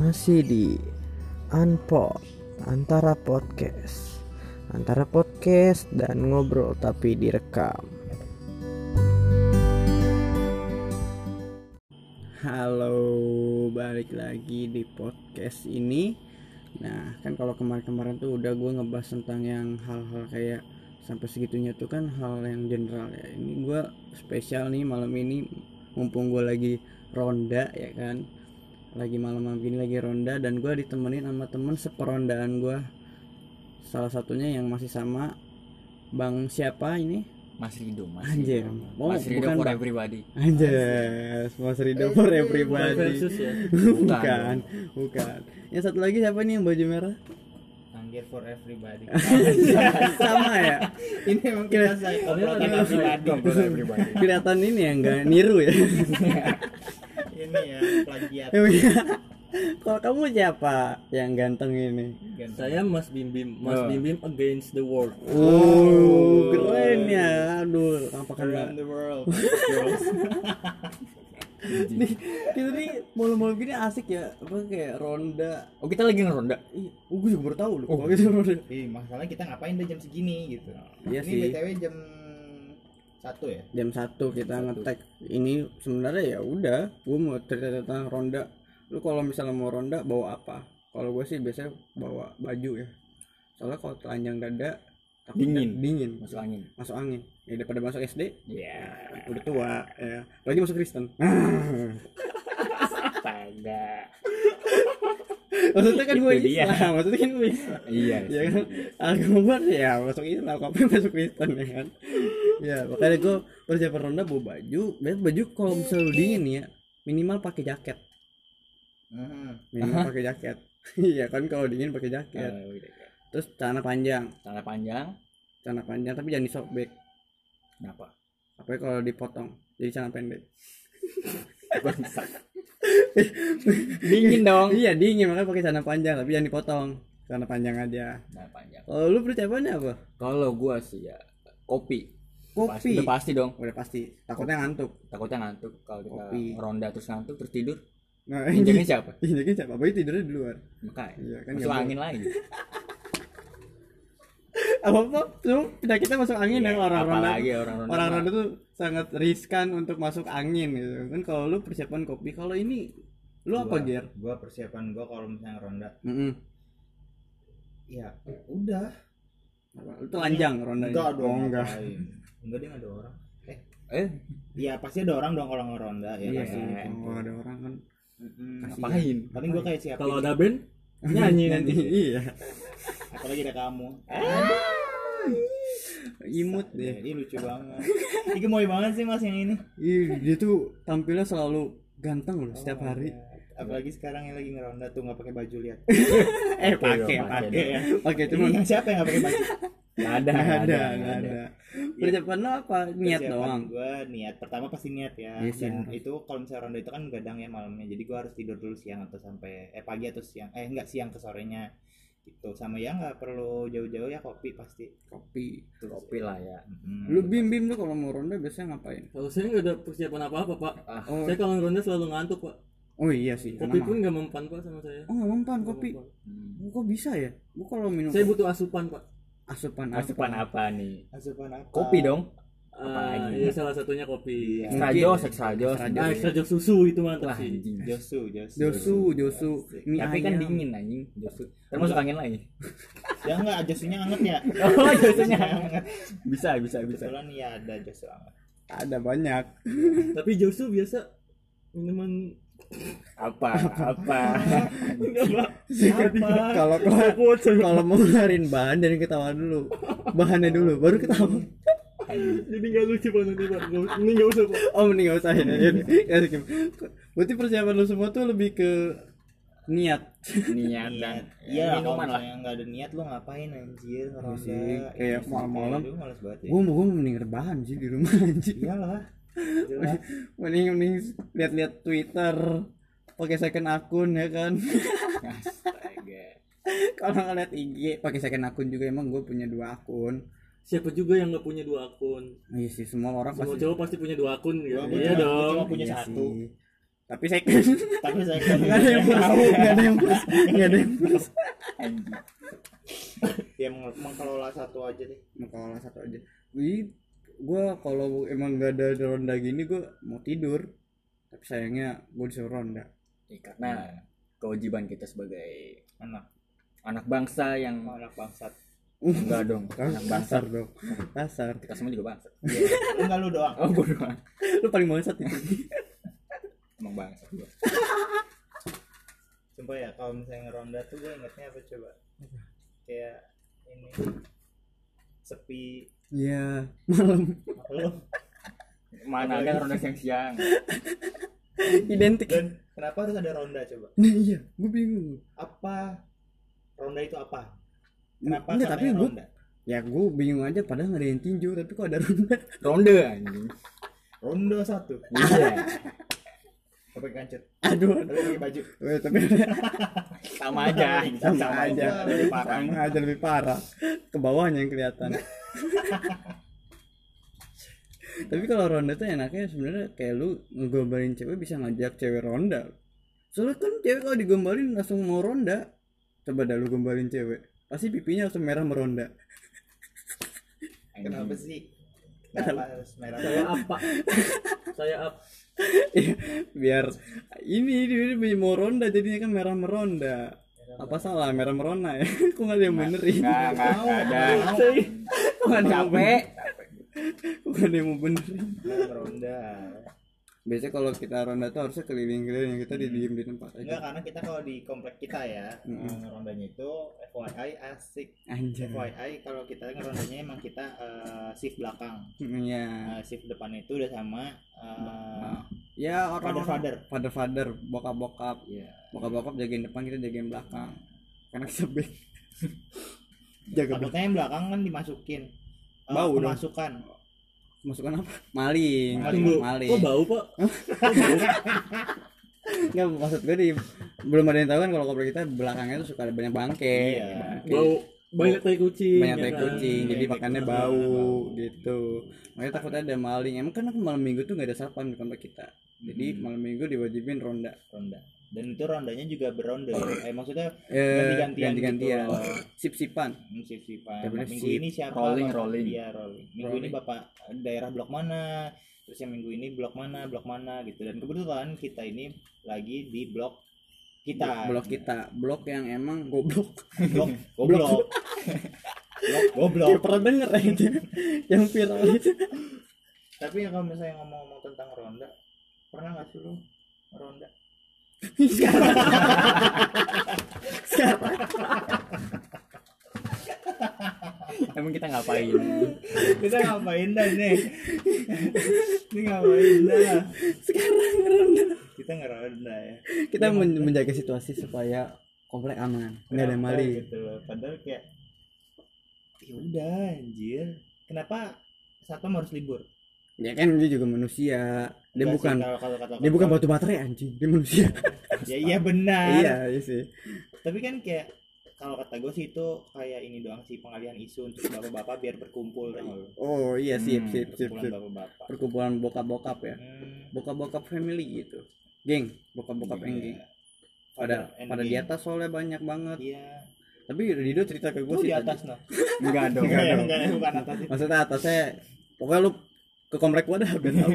masih di Unpod antara podcast antara podcast dan ngobrol tapi direkam. Halo balik lagi di podcast ini. Nah kan kalau kemarin-kemarin tuh udah gue ngebahas tentang yang hal-hal kayak sampai segitunya tuh kan hal yang general ya. Ini gue spesial nih malam ini mumpung gue lagi ronda ya kan lagi malam-malam gini lagi ronda dan gue ditemenin sama temen seperondaan gue salah satunya yang masih sama bang siapa ini Mas Rido, Mas Anjir. Rido. Oh, Mas Rido bukan, for everybody. Anjas Mas Rido for everybody versus ya bukan bukan yang satu lagi siapa nih yang baju merah Anggir for everybody sama ya ini emang kita saya everybody. kelihatan ini ya nggak niru ya ini ya plagiat. Kalau kamu siapa yang ganteng ini? Saya Mas Bim Bim, Mas Oh. Bim Bim against the world. oh keren ya. Aduh apakah around the world. Nih kita nih malam-malam gini asik ya. Apa kayak ronda? Oh, kita lagi ngeronda. Ih, oh, gue juga baru tahu loh. Oh, gitu ronda. Ih, masalahnya kita ngapain deh jam segini gitu. Iya ini sih. btw jam satu ya Jam satu kita ngetek. Ini sebenarnya ya udah, gue mau cerita tentang ronda. Lu kalau misalnya mau ronda bawa apa? Kalau gue sih biasanya bawa baju ya. Soalnya kalau telanjang dada Dingin. dingin, Masuk angin. masuk angin. Ya daripada masuk SD, Iya. udah tua ya. Lagi masuk Kristen. Astaga. maksudnya kan gue Itu dia. Islam, maksudnya kan gue Islam. Iya. ya kan agama gue ya masuk Islam kapan masuk Kristen ya kan ya makanya gue persiapan ronda bawa baju biasa baju kalau misalnya lu dingin ya minimal pakai jaket Hmm. minimal pakai jaket iya kan kalau dingin pakai jaket Oh, gitu. terus celana panjang Celana panjang. celana panjang tapi jangan disobek Kenapa? apa kalau dipotong jadi celana pendek Bangsat. Dingin dong. iya dingin makanya pakai celana panjang tapi jangan dipotong celana panjang aja Celana panjang. kalau lu persiapannya apa Kalau gua sih ya kopi. Pasti, kopi udah pasti dong. udah pasti takutnya ngantuk Takutnya ngantuk kalau kita Kopi. ronda terus ngantuk terus tidur. nah Injaknya siapa? ini siapa Boy tidurnya di luar Makanya. Iya, kan Masuk angin lagi. Apa apa? Tuh penyakitnya masuk angin ya orang ronda. Apalagi orang tuh sangat riskan untuk masuk angin gitu. Kan kalau lu persiapan kopi kalau ini lu apa ger? gua persiapan gua kalau misalnya ronda. Mm-mm. ya udah. Lu telanjang ronda enggak dong oh, enggak. enggak dia ada orang. Eh. Eh, iya pasti ada orang dong kalau ngeronda ya iya kan? sih kalau ada orang kan Mm-mm. ngapain? paling gua kayak siapa Kalau ada band nyanyi nanti. iya apalagi ada kamu imut deh Jadi lucu banget. Ini gemoy banget sih mas yang ini. Ih, dia tuh tampilnya selalu ganteng loh setiap hari Apalagi sekarang yang lagi ngeronda tuh nggak pakai baju lihat. eh pakai dong, pakai pakai ya pakai Cuma siapa yang nggak pakai baju? Nggak ada, nggak ada nggak nggak ada persiapan lo apa niat doang Gue niat. Pertama pasti niat ya. Iya sih, Dan harus. itu kalau misalnya ronda itu kan gadang ya malamnya. Jadi gue harus tidur dulu siang atau sampai eh pagi atau siang. Eh enggak siang ke sorenya. Gitu. Sama ya nggak perlu jauh-jauh ya kopi pasti. kopi Kopi lah ya. Mm. lu bim bim tuh kalau mau ronda biasanya ngapain Kalau saya nggak ada persiapan apa-apa pak. Ah, oh Saya kalau ronda selalu ngantuk pak. oh iya sih Kopi pun nggak mempan pak sama saya. Oh nggak mempan kopi. Mempan. Oh, kok bisa ya? Gua kalau minum Saya butuh asupan pak. asupan Asupan apa nih? Asupan apa? Kopi dong. Ah, lagi? iya salah satunya kopi. Iya. Extra Mungkin- jos, extra jos. Extra Nah, jos. susu itu mantap sih. anjing. Josu, Josu. Josu, Josu, mie Tapi kan dingin anjing, josu. Terus masuk angin lagi. Ya enggak, josunya anget ya. Oh, josunya anget. Bisa, bisa, bisa. Kebetulan ya ada josu anget. Ada banyak. Tapi Josu biasa minuman Apa? Apa? Kalau kalau kalau mau ngeluarin bahan dari ketawa dulu. Bahannya dulu, baru ketawa. Jadi nggak lucu pak nanti pak. Nggak- Ini nggak usah pak. Oh mending gak usah ya. Ya. Berarti persiapan lu semua tuh lebih ke niat. Niat dan Iya, minuman lah. misalnya nggak ada niat lu ngapain anjir. Iya kayak Ini malam-malam. kayak males banget ya. Mau mau mending rebahan sih di rumah anjing. Iyalah. Mending mending lihat-lihat Twitter pakai second akun ya kan. Astaga. kalau ngeliat IG pakai second akun juga emang gue punya dua akun Siapa juga yang nggak punya dua akun? iya sih semua orang Semua pasti. cowok pasti punya dua akun gitu. Iya dong. cuma punya Iya satu. sih. tapi second tapi saya nggak ada yang plus. Nggak ada yang plus. Nggak ada yang plus. Ya meng- mengelola satu aja deh. Kalau satu aja. Wih, gue kalau emang nggak ada ronda gini gue mau tidur. Tapi sayangnya gue disuruh ronda. Ya, karena kewajiban kita sebagai anak. Anak bangsa yang anak bangsat enggak dong Kan kasar dong. Kasar kita semua juga bangsa Lu enggak lu doang. Oh gue doang. Lu paling bangsat itu. Emang bangsa gua. Sumpah ya kalau misalnya ngeronda tuh gue ingetnya apa coba? Kayak ini sepi. Iya. Malam apa lu mana ada ronda siang-siang? Identik. Dan kenapa harus ada ronda coba? Nah iya. Gue bingung. Apa? Ronda itu apa kenapa Enggak, tapi gue ya gue bingung aja padahal nggak ada yang tinju tapi kok ada ronda? Ronde anjing. Ronda satu. Iya. Pakai kancut aduh tapi baju. Eh, tapi sama aja sama, aja. lebih parah. sama aja lebih parah. Ke bawahnya yang kelihatan. Tapi kalau ronda tuh enaknya sebenarnya kayak lu ngegombalin cewek bisa ngajak cewek ronda. Soalnya kan cewek kalau digombalin langsung mau ronda coba dah lu gombalin cewek. Pasti pipinya langsung merah meronda. Kenapa sih? Kenapa harus merah? Saya apa? Saya apa? Iya, biar ini dia dia mau ronda jadinya kan merah meronda. Apa salah merah merona ya? Kok nggak ada yang benerin? nggak nggak nggak ada. kok nggak ada yang capek bener kok nggak ada yang mau benerin? Merah ronda biasanya kalau kita ronda tuh harusnya keliling-keliling kita di diem di tempat enggak aja karena kita kalau di komplek kita ya ngerondanya itu FYI asik. Anjir FYI kalau kita ngerondanya emang kita eh, shift belakang. Iya. Nah, shift depan itu udah sama eh, ya orang Father-father. father father bokap bokap Iya. bokap bokap jagain depan kita jagain belakang. Karena kita back jaga belakang. yang belakang kan dimasukin Eh, Bau dong. Masukkan apa maling Maling. maling Kok bau pak? Nggak, maksud gue di belum ada yang tahu kan kalau komplek kita belakangnya tuh suka ada banyak bangke Iya. Bau banyak tai kucing. banyak ya tai kan? kucing jadi Iya, makannya bau gitu makanya takutnya ada maling emang kan malam minggu tuh nggak ada satpam di komplek kita jadi Hmm. malam minggu diwajibin ronda ronda dan itu rondanya juga beronde eh maksudnya eh Ganti-gantian ganti-gantian. gitu loh. sip sipan Hmm, shiftan Ya, bener, minggu ini siapa? Rolling, rolling. iya rolling. Minggu ini Rolling. bapak daerah blok mana? Terus yang minggu ini blok mana blok mana gitu. Dan kebetulan kita ini lagi di blok kita. Blok kita. Blok yang emang goblok. Blok goblok. Blok goblok. Kayak pernah denger aja yang viral itu. Tapi ya kalau misalnya ngomong-ngomong tentang ronda pernah nggak sih lu ronda sekarang sekarang emang kita ngapain? Kita ngapain dah nih ini ngapain dah? Sekarang ronda kita ngeronda ya. Kita men- menjaga situasi supaya komplek aman nggak ada maling gitu. Loh padahal kayak ya udah anjir. Kenapa satpam harus libur ya kan dia juga manusia. Dia Enggak bukan sih, kalau- kalau kata- dia bukan batu baterai anjing. Dia manusia. Ya iya benar. Iya iya sih. Tapi kan kayak kalau kata gue sih itu kayak ini doang sih pengalihan isu untuk bapak-bapak biar berkumpul. Lu? oh iya sip Hmm, sip sip. bapak-bapak. Perkumpulan bokap bokap ya. Hmm, bokap bokap family gitu. Geng bokap bokap yang geng. Iya. pada And pada di geng. atas soalnya banyak banget. Iya. Tapi Rido cerita ke gue sih di tadi. atas no enggak dong enggak enggak ya, bukan atas itu. Maksudnya atasnya pokoknya lu ke komplek gua dah biar tahu.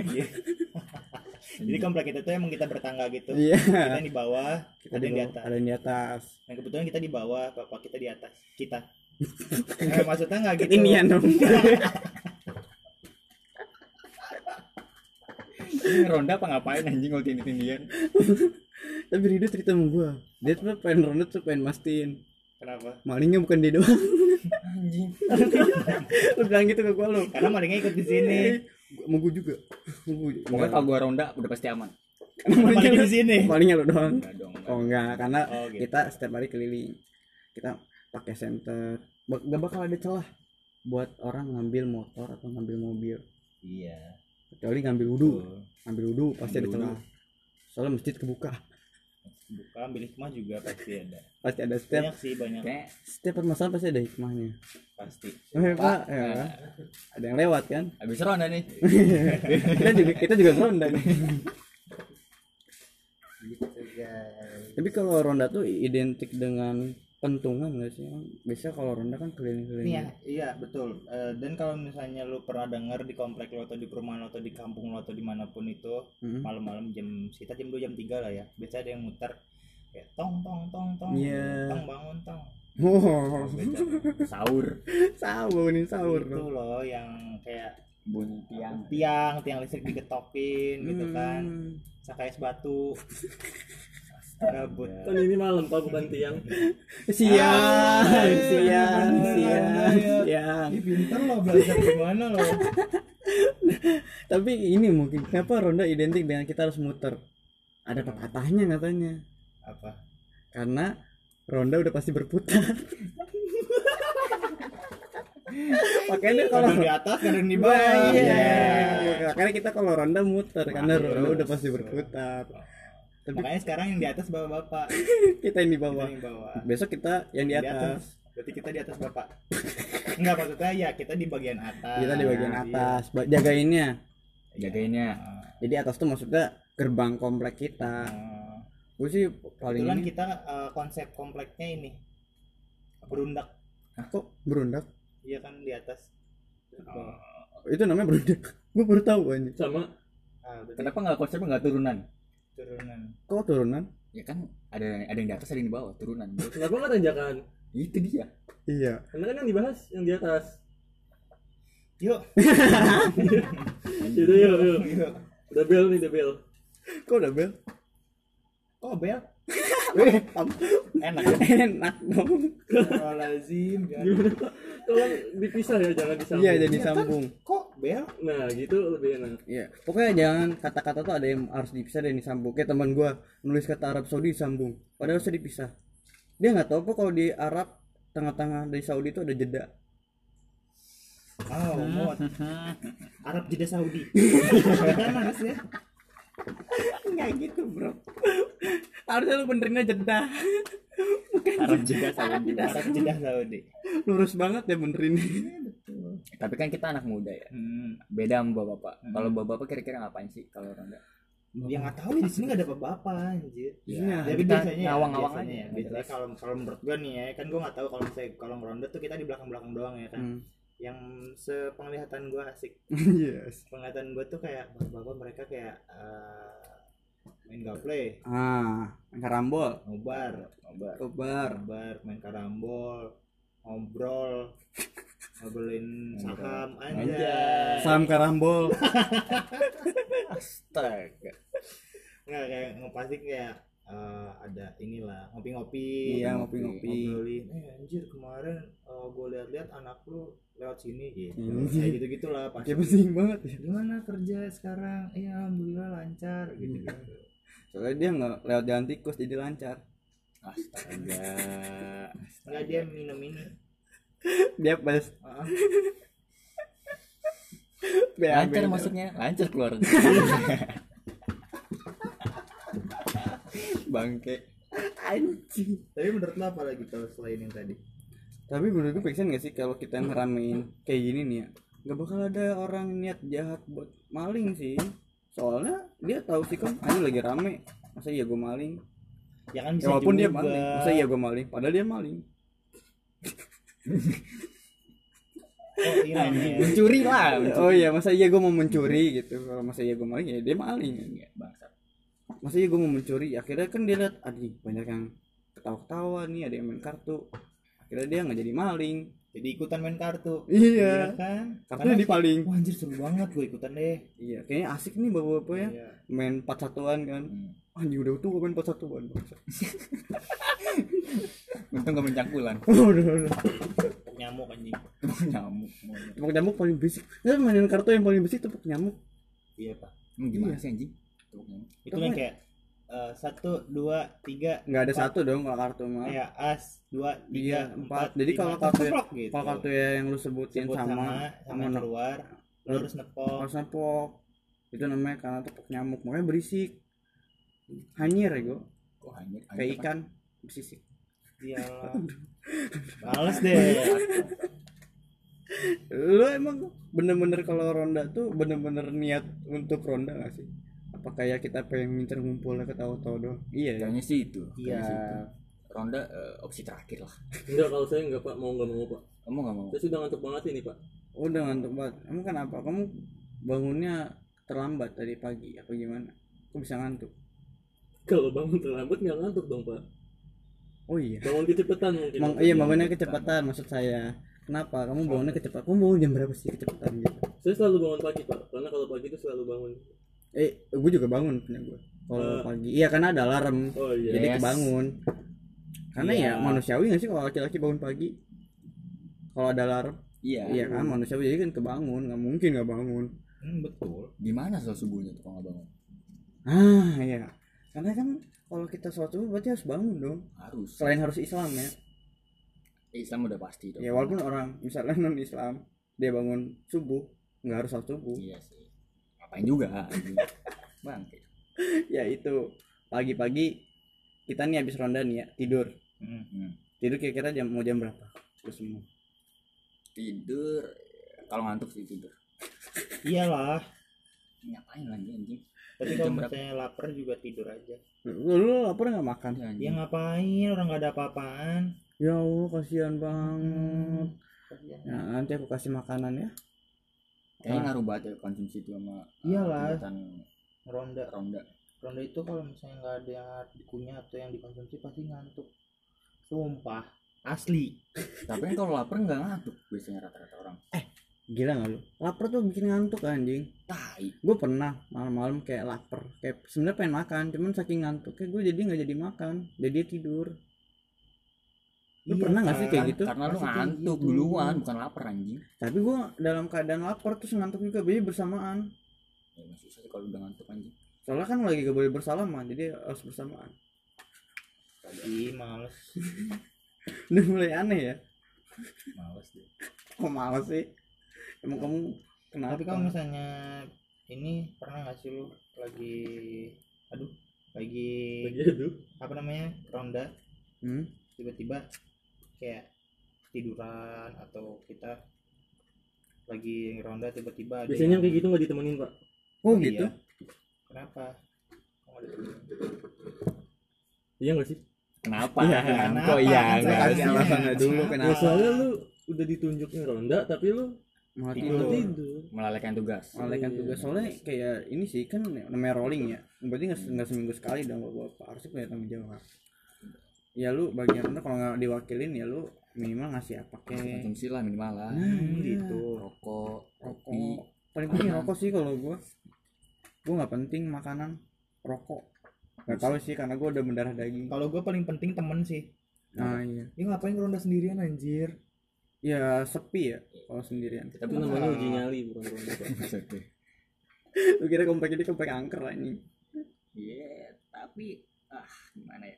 Jadi komplek kita tuh emang kita bertangga gitu. Iya. Kita yang di bawah kita ada di yang di atas. ada yang di atas. Nah kebetulan kita di bawah, bapak kita di atas. Kita. eh, maksudnya nggak gitu. ketinian dong. Ini ronda apa ngapain anjing kalau tindi tindian tapi Rido cerita sama gua. Dia tuh pengen ronda tuh pengen mastiin. Kenapa? malingnya bukan dia doang. Anjing. Lu bilang gitu ke gua lu. Karena malingnya ikut di sini. Mau gua juga. Mau pokoknya kalau gua ronda udah pasti aman. Lu- di sini. malingnya lu doang. Enggak dong enggak. oh enggak. Karena Oh, gitu. kita setiap hari keliling. Kita pakai center Bak- gak bakal ada celah buat orang ngambil motor atau ngambil mobil. Iya. kecuali ngambil wudhu. Ngambil wudhu pasti ada celah. Soalnya masjid kebuka Buka ambil hikmah juga pasti ada. pasti ada setiap Banyak sih banyak. Kayak setiap permasalahan pasti ada hikmahnya. Pasti. Eh, Pak, ya, kan? ada yang lewat kan? Habis ronda nih. Kita juga kita juga ronda nih. Guys. Tapi kalau ronda tuh identik dengan pentungan gak sih? Biasa kalau ronda kan keliling-keliling. Iya, iya betul. Eh, dan kalau misalnya lu pernah denger di komplek lo atau di perumahan lo atau di kampung lo atau di mana pun itu Mm. malam-malam jam sekitar jam 2 jam 3 lah ya. Biasa ada yang muter kayak tong tong tong tong Iya. tong bangun tong. Oh. Sahur. sahur nih sahur. itu loh yang kayak Bunyi tiang. tiang tiang listrik digetokin gitu kan Hmm. sakai es batu gabut Kan ini malam pak bukan tiang. Siang, Ah, siang, bener, siang, bener. siang. Ih, pinter lo belajar gimana lo Tapi ini mungkin kenapa ronda identik dengan kita harus muter? Ada pepatahnya katanya. apa Karena ronda udah pasti berputar. Makanya kalau kadang di atas kadang di bawah Wah, iya. Iya. Makanya kita kalau ronda muter karena Iya, ronda udah pasti berputar. Tapi makanya sekarang yang di atas bapak bapak kita yang di bawah. kita yang bawah Besok kita yang di atas. berarti kita di atas bapak enggak maksudnya ya kita di bagian atas Kita di bagian Iya. atas. Ba- Jagainnya. Jagainnya. Ah, Jadi atas tuh maksudnya gerbang komplek kita. ah. Gue sih paling kebetulan ini. kita eh, konsep kompleknya ini berundak Kok berundak? iya kan di atas Itu namanya berundak. Gue baru tahu aja. Sama ah, berarti Kenapa nggak konsepnya nggak turunan? Turunan Kok turunan? Ya kan ada ada yang di atas ada yang di bawah turunan. kenapa nggak tanjakan? Itu dia. Iya. Karena kan yang dibahas yang di atas. yuk Yaudah yuk yuk. yuk Udah bel nih udah bel. Kok udah bel? oh bel Enak. Enak dong. lazim? Tolong dipisah ya jangan disambung. Iya jadi sambung. kok bel Nah gitu lebih enak. Iya. Pokoknya jangan kata-kata tuh ada yang harus dipisah dan disambung. Kayak teman gua nulis kata Arab Saudi disambung. Padahal harusnya dipisah. Dia nggak tahu kok kalau di Arab tengah-tengah dari Saudi itu ada jeda. oh mod Arab Jeddah Saudi kan harusnya Enggak gitu, Bro. harusnya lu benerinnya jeda. Arab juga sama Arab Jeddah Saudi Lurus banget ya benerin. Tapi kan kita anak muda ya. hmm. Beda sama bapak-bapak. Kalau bapak-bapak kira-kira ngapain sih kalau ronda? ya nggak tahu di sini nggak ada apa-apa anjir Iya. Jadi kita biasanya ya, ngawang-ngawang biasanya aja, ya, biasanya kalau kalau menurut gua nih ya, kan gua nggak tahu kalau misalnya kalau ngeronda tuh kita di belakang-belakang doang ya kan. Hmm. Yang sepenglihatan gua asik. yes. Penglihatan gua tuh kayak bapak-bapak mereka kayak eh, main gaple, Ah, karambol. ngobar, Nobar. Kobar. ngobar, main karambol, ngobrol, ngobrolin saham aja. Saham karambol. Astaga. Nggak kayak pasti kayak eh, ada inilah ngopi-ngopi. Iya, ngopi-ngopi. ngobrolin eh anjir kemarin uh, gue lihat-lihat anak lu lewat sini gitu Anjir. kayak gitu gitulah pasti Kayak penting banget ya. gimana kerja sekarang iya alhamdulillah lancar gitu gitu Soalnya dia nggak lewat jalan tikus jadi lancar. Astaga. nggak dia minum ini Dia pas Lancar masuknya, lancar keluar. bangke. Anjing. tapi menurut lo apa lagi kalau selain yang tadi Tapi menurut gue peksen gak sih kalau kita ngeramein kayak gini nih ya Gak bakal ada orang niat jahat buat maling sih Soalnya dia tahu sih kan ini lagi rame Masa iya gue maling ya kan Ya, bisa Walaupun dia juga. maling Masa iya gue maling Padahal dia maling oh iya nih Mencuri lah. mencuri. Oh iya masa iya gue mau mencuri gitu Kalau masa iya gue maling ya dia maling Iya, bangsat. Masa iya gue mau mencuri Akhirnya kan dia lihat Aduh banyak yang ketawa-ketawa nih Ada yang main kartu Akhirnya dia nggak jadi maling jadi ikutan main kartu Iya kan Kartunya Karena- dipaling wah anjir seru banget gue ikutan deh Iya kayaknya asik nih bapak-bapak ya Iya. Main empat satuan kan Hmm. Anjing udah tua main empat satuan. Untung gak. Udah, udah. nyamuk anjing Nyamuk. semuanya. Tepuk nyamuk paling berisik. Ya mainin kartu yang paling berisik tepuk nyamuk. iya pak gimana Iya. sih anjing? Nyamuk. itu yang kayak eh, satu dua tiga Nggak ada empat. satu dong kalau kartu mah. ya as dua Iya, tiga empat. empat Jadi lima, kalau kartu gitu Kalau kartu ya yang lu sebutin Sebut sama sama sama keluar lu Lu- harus nepok harus nepok. Itu namanya karena tepuk nyamuk. Makanya berisik. Hanyir ya gue. Kok hanyir? Kayak Hanyir apa? ikan berisik. iyalah males deh Lu emang bener-bener kalau ronda tuh bener-bener niat untuk ronda gak sih? Apa kayak kita pengen minta ngumpul ketawa-tawa doang? Iya ya? Kayaknya sih itu Iya. Ronda eh, opsi terakhir lah. Enggak kalau saya enggak pak. Mau nggak mau pak? Kamu nggak mau? Saya sudah ngantuk banget ini pak. Udah ngantuk banget. Emang kenapa? Kamu bangunnya terlambat tadi pagi apa gimana? Kok bisa ngantuk? Kalau bangun terlambat nggak ngantuk dong pak. Oh iya. Bangun kecepatan mungkin. Mang- iya bangunnya kecepatan maksud saya. Kenapa? Kamu bangunnya kecepatan kamu bangun jam berapa sih kecepatan gitu? Saya selalu bangun pagi pak. Karena kalau pagi itu selalu bangun eh gue juga bangun punya gue kalau Eh. pagi. Iya karena ada alarm. Oh iya. Jadi Yes. kebangun. Karena Iya. ya manusiawi nggak sih kalau laki-laki bangun pagi? Kalau ada alarm? Iya. Iya kan manusiawi jadi kan kebangun. Nggak mungkin nggak bangun. Hmm, betul. gimana soal subuhnya tuh kalau nggak bangun? Ah iya. Karena kan kalau kita sholat subuh berarti harus bangun dong. Harus. Selain harus Islam ya. Islam udah pasti dong. Ya walaupun orang misalnya non Islam dia bangun subuh nggak harus sholat subuh. Iya sih ngapain juga bang ya itu pagi-pagi kita nih habis ronda nih ya tidur Hmm. Hmm. tidur kira-kira jam mau jam berapa Lu semua tidur kalau ngantuk sih tidur Iyalah. ngapain lagi anjing Tapi kalau misalnya lapar juga tidur aja. lu, lu lapar nggak makan Ya, anjing. Ya ngapain? Orang nggak ada apa-apaan. ya Allah kasihan banget Kasihan. ya nanti aku kasih makanan ya kayaknya ngaruh banget ya konsumsi itu sama uh, Iyalah. Ronda. ronda Ronda itu kalau misalnya nggak ada yang dikunyah atau yang dikonsumsi pasti ngantuk. Sumpah. Asli. tapi kan kalau lapar nggak ngantuk biasanya rata-rata orang gila nggak lu lapar tuh bikin ngantuk anjing tai gue pernah malam-malam kayak lapar kayak sebenarnya pengen makan cuman saking ngantuk kayak gue jadi nggak jadi makan jadi tidur lu Iya pernah nggak sih kan? kayak gitu? karena lu ngantuk gitu. duluan bukan lapar anjing. Tapi gue dalam keadaan lapar terus ngantuk juga jadi bersamaan. Ya emang susah sih kalau udah ngantuk anjing. Soalnya kan lagi gak boleh bersalaman jadi harus bersamaan. Ih, males. udah mulai aneh ya? Males deh. Kok males sih? Emang kamu kenapa? Tapi kalau misalnya ini pernah nggak sih lu lagi aduh lagi lagi aduh. apa namanya ronda? Hmm? tiba-tiba kayak tiduran atau kita lagi ronda tiba-tiba ada biasanya yang- kayak gitu nggak ditemenin pak oh iya. gitu kenapa Kok nggak ditemenin? iya nggak sih kenapa Iya, kenapa? kok iya Kan nggak kasih sih? alasannya dulu Kenapa? kenapa ya soalnya lu udah ditunjukin ronda tapi lu mau Tidur. tidur malah tidur melalaikan tugas Malaikat Iya. tugas soalnya kayak ini sih kan namanya rolling ya berarti nggak seminggu sekali dong bapak harusnya punya tanggung jawab ya lu bagian mana kalau nggak diwakilin ya lu minimal ngasih apa kek. Konsumsi lah minimal lah. Nah Hmm, gitu gitu rokok. kopi. Rokok paling penting rokok sih kalau gua. Gua nggak penting makanan rokok. Nggak tahu sih karena gua udah mendarah daging. Kalau gue paling penting temen sih. Nah iya. Ya ngapain ronda sendirian anjir? Ya sepi ya kalau sendirian. Kita itu bukan namanya uji nyali bukan ronda lu kira komplek ini komplek angker lah ini iya tapi ah gimana ya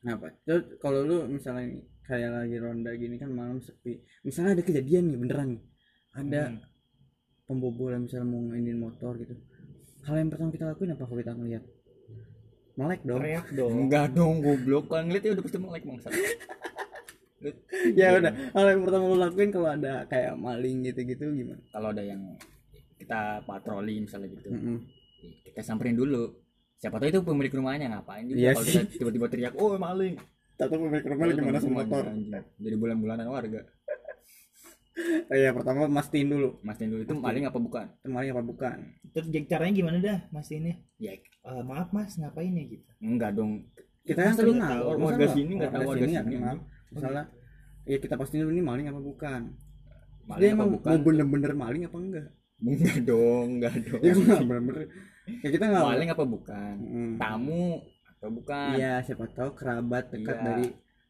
Kenapa? Terus kalau lu misalnya nih, kayak lagi ronda gini kan malam sepi. Misalnya ada kejadian nih beneran nih. Ada Hmm. pembobolan misalnya mau nginin motor gitu. Hal yang pertama kita lakuin apa kalau kita ngeliat? Melek dong. teriak dong enggak dong goblok kan ngeliat ya udah pasti melek bangsa ya udah. Hal yang pertama lu lakuin kalau ada kayak maling gitu-gitu gimana? kalau ada yang kita patroli misalnya gitu Mm-mm. kita samperin dulu siapa tahu itu pemilik rumahnya ngapain juga Iya kalau kita tiba-tiba teriak oh maling Tahu pemilik rumah lagi mana sama motor? Jadi bulan-bulanan warga Oh, iya pertama mastiin dulu. mastiin dulu itu maling apa bukan Itu maling apa bukan? terus caranya gimana dah mas ini ya Eh, maaf mas ngapain ya gitu enggak dong Kita kan Masa lu kenal. tahu? Masa Warga sini nggak tahu warga sini. Misalnya ya kita pastiin dulu nih maling apa bukan. maling Dia apa emang bukan mau bener-bener maling apa enggak? enggak dong enggak dong Ya bener-bener. Ya kita nggak maling apa bukan Mm. tamu atau bukan Iya, siapa tahu kerabat dekat Iya. dari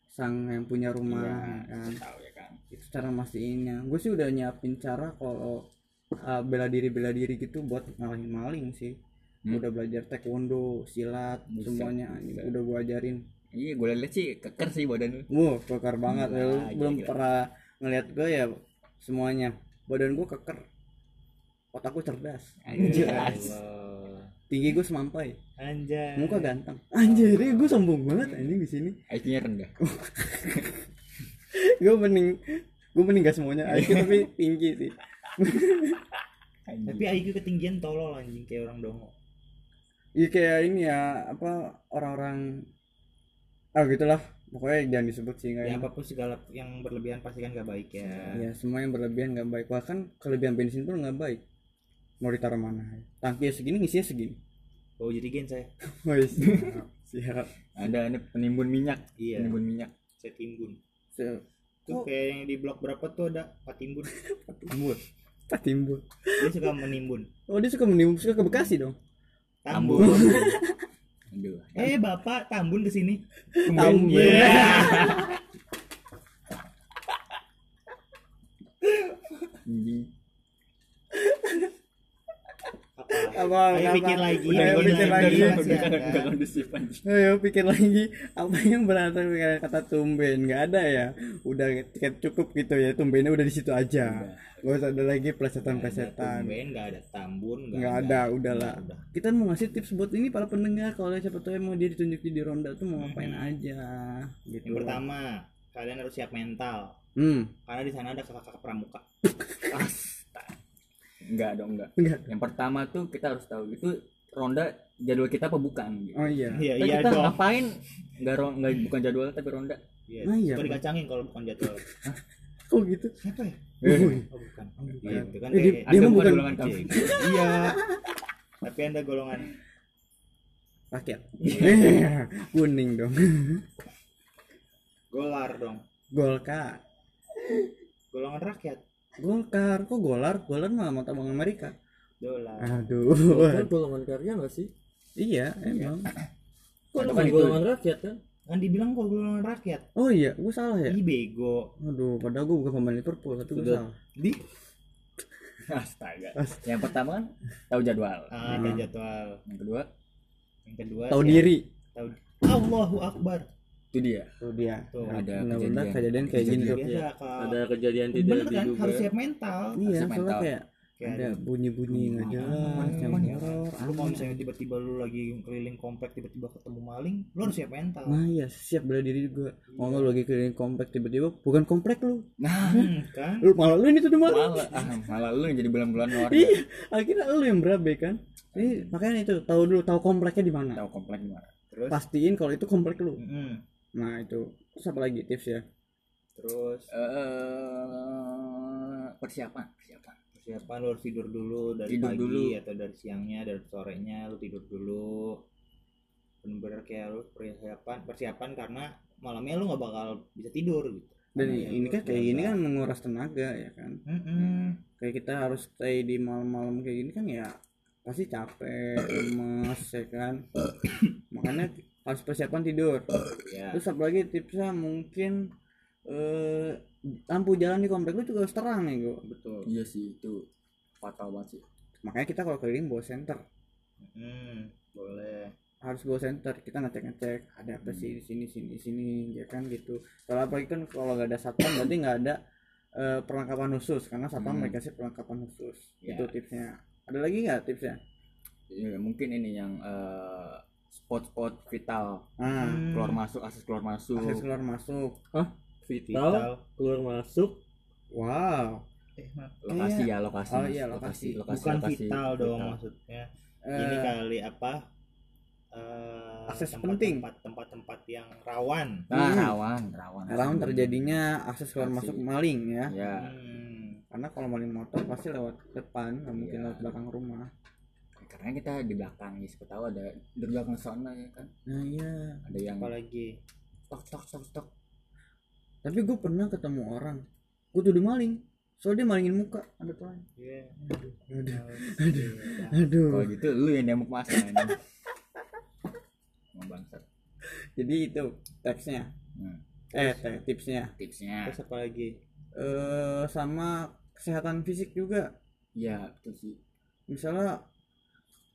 sang yang punya rumah Iya, kan. tahu ya kan Itu cara mastiinnya. Gue sih udah nyiapin cara kalau uh, bela diri bela diri gitu buat ngalahin maling sih. Hmm. Udah belajar taekwondo, silat, Bisa, semuanya bisa. udah gue ajarin. iya gue lihat sih keker sih badan lu Wah, kekar banget. Gila, Lu belum gila. pernah ngeliat gue ya semuanya. Badan gue keker. Otakku cerdas. anjir Allah. Tinggi gue semampai. anjay. Muka ganteng. Anjir, gue sombong banget anjing di sini. IQ-nya rendah. Gue mending gue mending gak semuanya IQ tapi tinggi sih. Tapi IQ ketinggian tolol anjing kayak orang dongo. Iya kayak ini ya apa orang-orang ah gitulah. Pokoknya jangan disebut sih nggak ya apa pun segala yang berlebihan pasti kan gak baik ya. Ya semua yang berlebihan nggak baik. Bahkan kelebihan bensin pun nggak baik mau ditaruh mana? Tangki segini ngisinya segini. Oh jadi gen saya Woi, siap. Siap. Ada ini penimbun minyak. Iya. Penimbun minyak. Saya timbun. Se- tuh Oh. kayak yang di blok berapa tuh ada? Pak Timbun. Timbul tak timbul dia suka menimbun. Oh dia suka menimbul suka ke Bekasi dong. Tambun. Aduh eh bapak Tambun ke sini Tambun. Iya. anjing apa ayo pikir lagi. Udah, pikir lagi. nggak kondusif Ayo pikir lagi. Apa yang dengan kata tumben? Nggak ada ya. Udah tiket cukup gitu ya. Tumbennya udah di situ aja. Nggak usah ada lagi plesetan plesetan tumben nggak ada tambun nggak ada. udahlah Udah. kita mau ngasih tips buat ini para pendengar. Kalau siapa tahu mau dia ditunjuk di ronda tuh mau ngapain aja gitu. Yang pertama kalian harus siap mental. Hmm. Karena di sana ada kakak-kakak pramuka enggak dong enggak. Enggak yang pertama tuh kita harus tahu itu ronda jadwal kita apa bukan gitu. oh iya. Iya iya kita dong. ngapain? Nggak ron nggak bukan jadwal tapi ronda. Iya Ah, iya, dikacangin kalau bukan jadwal? Kok gitu? Siapa ya? Wih. oh bukan. Bukan. iya. Itu kan Eh, dia- dia mah bukan- golongan kamu iya. Tapi anda golongan rakyat. Kuning dong. Golar dong. Golkar. Golongan rakyat golkar. Kok golar? Golar mah mata bank Amerika. Dolar aduh Kan golongan karya nggak sih? iya emang. Kok kan itu- golongan rakyat kan? kan dibilang kok golongan rakyat. Oh iya gue salah ya? Ih bego. Aduh padahal gue bukan pemain Liverpool tapi gue salah. Di astaga. Yang pertama kan tahu jadwal. Ah, ada jadwal. Yang kedua. Yang kedua tahu siap- diri tahu Allahu Akbar itu dia. Tuh dia. Tuh, ada benar-benar kejadian. kejadian kayak gini. Tuh kalau Ada kejadian tidak bener kan? diduga. harus siap mental iya Harusnya soalnya mental. kayak Kayak ada bunyi-bunyi nggak jelas yang ya? horor lu kalau misalnya tiba-tiba lu lagi keliling komplek tiba-tiba ketemu maling lu harus siap mental. Nah iya siap bela diri juga. Mau nggak lu lagi keliling komplek tiba-tiba bukan komplek lu. Nah Hmm, kan? Lu malah lu ini tuh malah malah ah, malah lu yang jadi bulan-bulan warga. Iya akhirnya lu yang berabe kan? Ini makanya itu tahu dulu tahu kompleknya di mana. Tahu komplek gimana terus? Pastiin kalau itu komplek lu. Mm-mm. Nah itu. Terus apa lagi tips ya? Terus eh persiapan persiapan. persiapan lu harus tidur dulu dari Tidur pagi dulu. atau dari siangnya dari sorenya lu tidur dulu. Bener-bener kayak lu persiapan persiapan karena malamnya lu nggak bakal bisa tidur gitu. Dan ya ini kan kayak gini kan menguras tenaga ya kan? Mm-mm. kayak kita harus stay di malam-malam kayak gini kan ya pasti capek lemes ya kan? Makanya harus persiapan tidur. Ya. Terus apa lagi tipsnya? Mungkin eh lampu jalan di komplek lu juga harus terang nih gua betul. Iya sih itu fatal banget sih. Makanya kita kalau keliling bawa senter. Mm, boleh. Harus bawa senter kita ngecek ngecek ada apa sih di sini sini sini ya kan gitu. Kalau apalagi kan kalau nggak ada satpam berarti nggak ada eh, perlengkapan khusus karena satpam Hmm. mereka sih perlengkapan khusus. Ya. itu tipsnya. Ada lagi nggak tipsnya? Iya, mungkin ini yang eh, spot-spot vital. Ah Hmm. keluar masuk akses keluar masuk. Akses keluar masuk. Vital, keluar masuk. wow. Eh lokasi ya lokasi. Oh, iya, lokasi. bukan vital dong maksudnya. Ini Eh, kali apa? Eh, Akses tempat- penting. tempat- tempat-tempat yang rawan. Nah Hmm. rawan rawan. Rawan terjadinya akses keluar masuk maling ya. Ya Hmm, karena kalau maling motor pasti lewat depan nggak mungkin Iya. lewat belakang rumah karena kita di belakang ya siapa tahu ada di belakang sana ya kan? Nah iya. Ada yang apalagi? stok stok stok stok tapi gue pernah ketemu orang. Gue tuh maling soalnya dia malingin muka ada tuh Iya. aduh aduh Aduh. aduh. Kalau gitu lu yang nyamuk masa bangsat. Jadi itu tipsnya Hmm. eh te- tipsnya. Tipsnya. Terus apa lagi? eh sama kesehatan fisik juga. Ya betul sih. Misalnya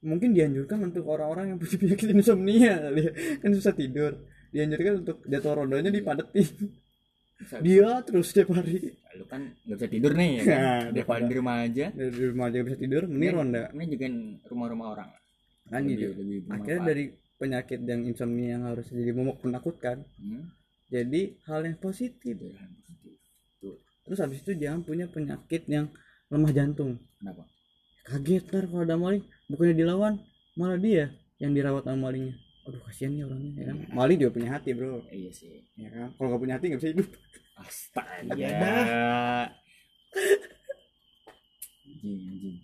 mungkin dianjurkan untuk orang-orang yang punya penyakit insomnia kali ya. kan susah tidur. Dianjurkan untuk jadwal rondanya dipadetin. Dia terus setiap hari. Lu kan nggak bisa tidur nih ya kan? Nah, daripada di rumah aja. Dari rumah aja bisa tidur mending Ini- ronda. ini juga rumah-rumah orang. Kan Lebih- gitu lebih akhirnya dari penyakit yang insomnia yang harus jadi momok menakutkan Hmm, jadi hal yang positif. Positif. Terus habis itu jangan punya penyakit yang lemah jantung. Kenapa? Kaget ntar kalau ada maling bukannya dilawan malah dia yang dirawat sama malingnya aduh kasihan nih orangnya ya kan? Maling juga punya hati bro. Iya sih. Ya kan? Kalau nggak punya hati nggak bisa hidup. Astaga. Anjing anjing